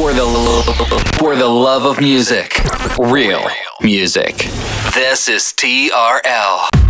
For the for the love of music, real music. This is TRL.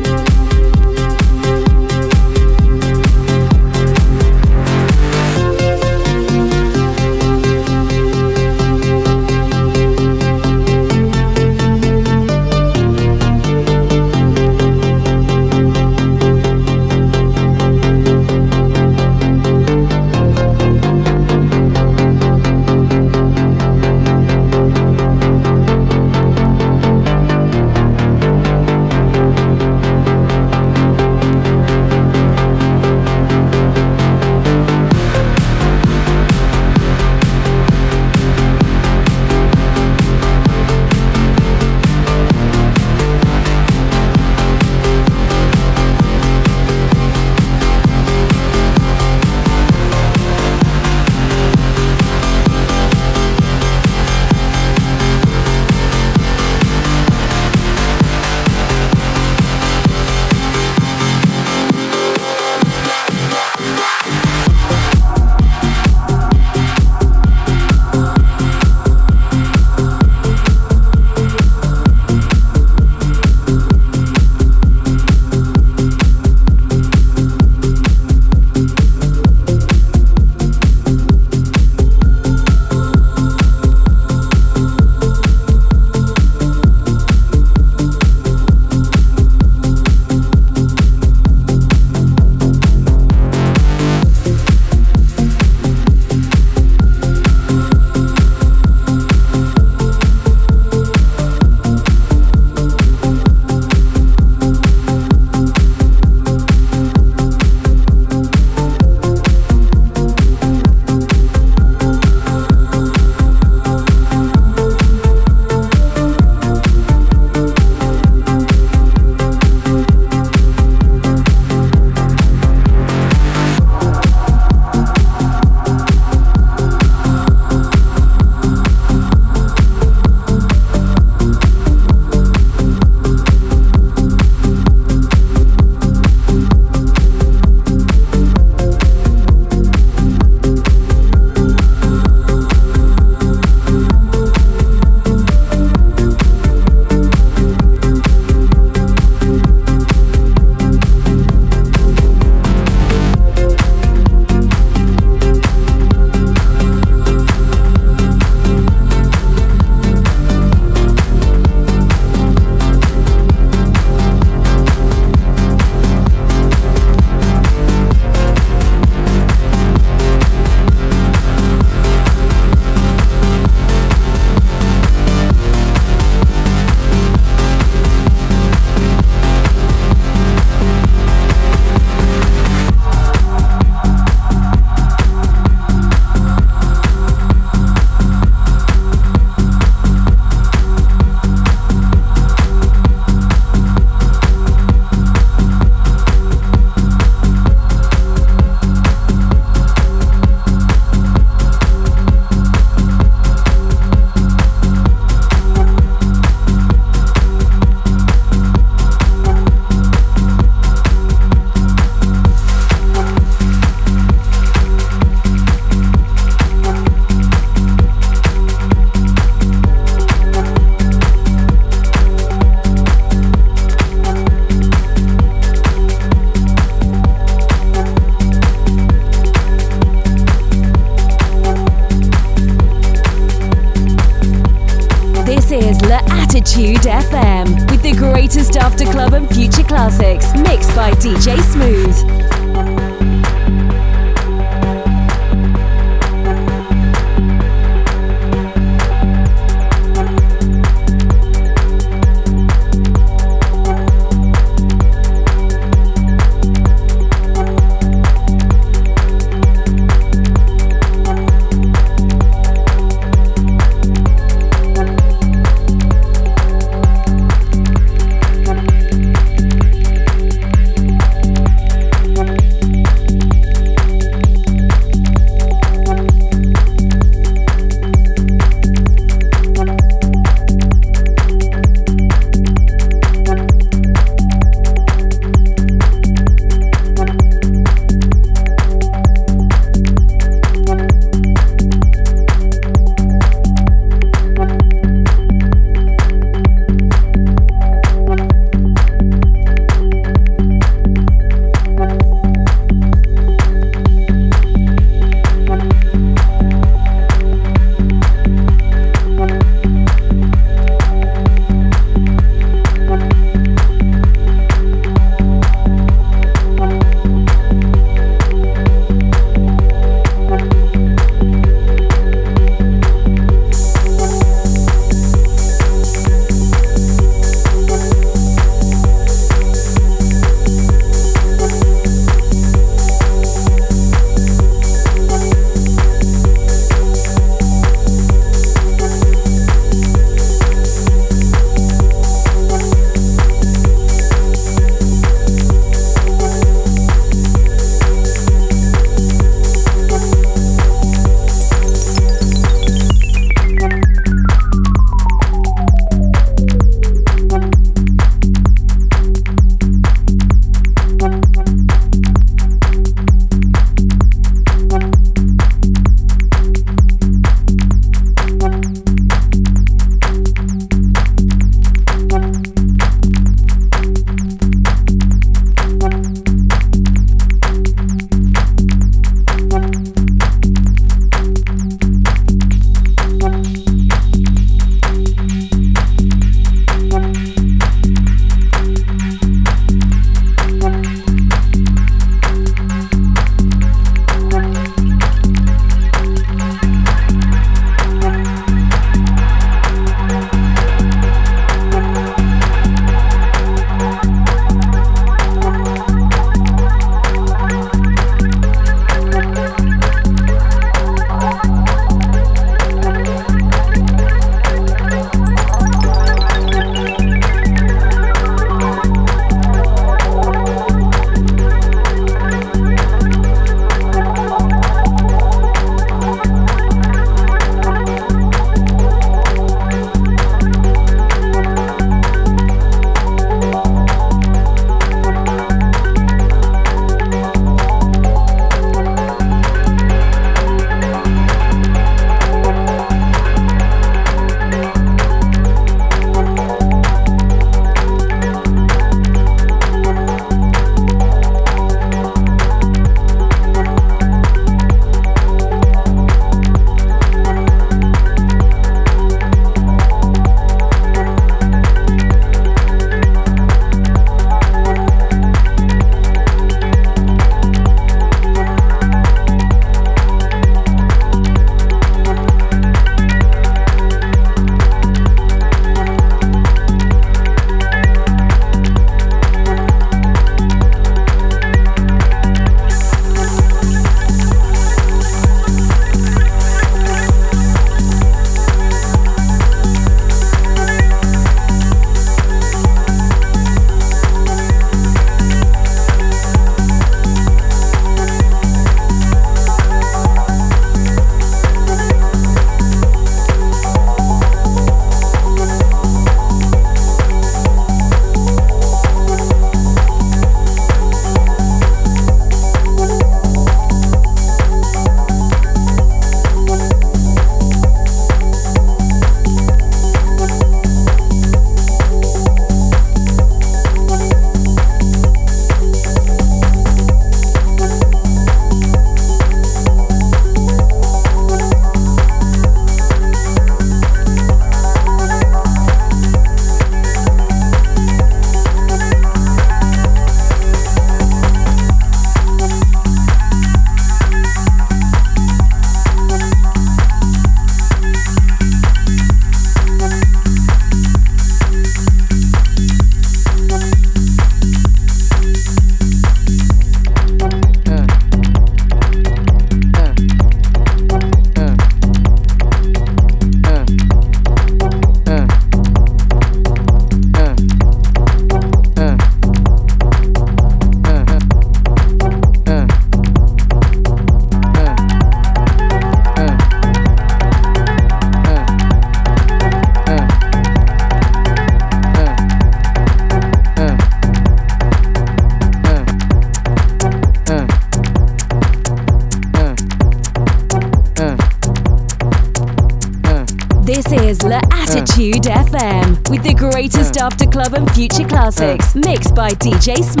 Club and future classics mixed by DJ Smooth.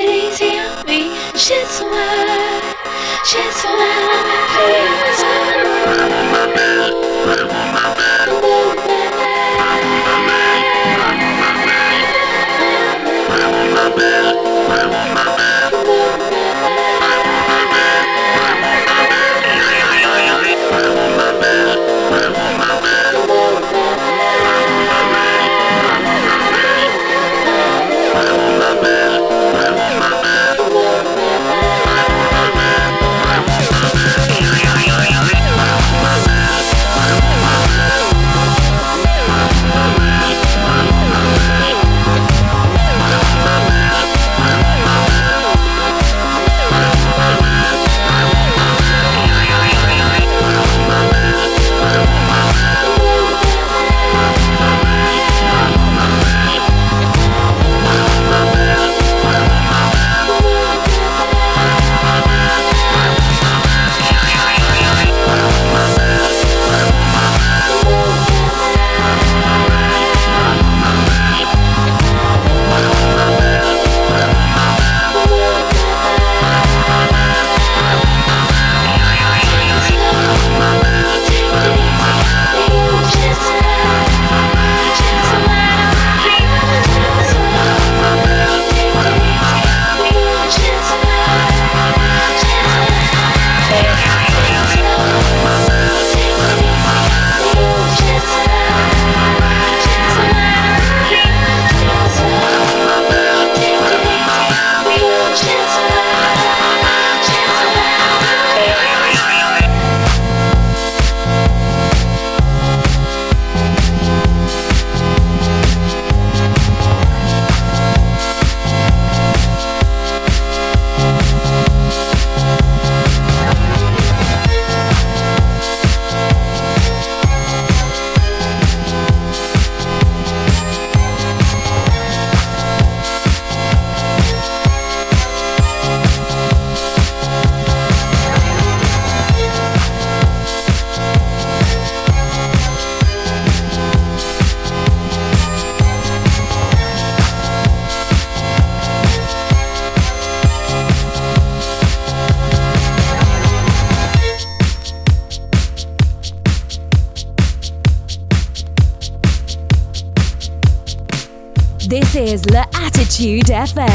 Easy on me. Shit's wild, shit's wild. I'm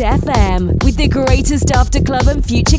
Attitude FM with the greatest after club and future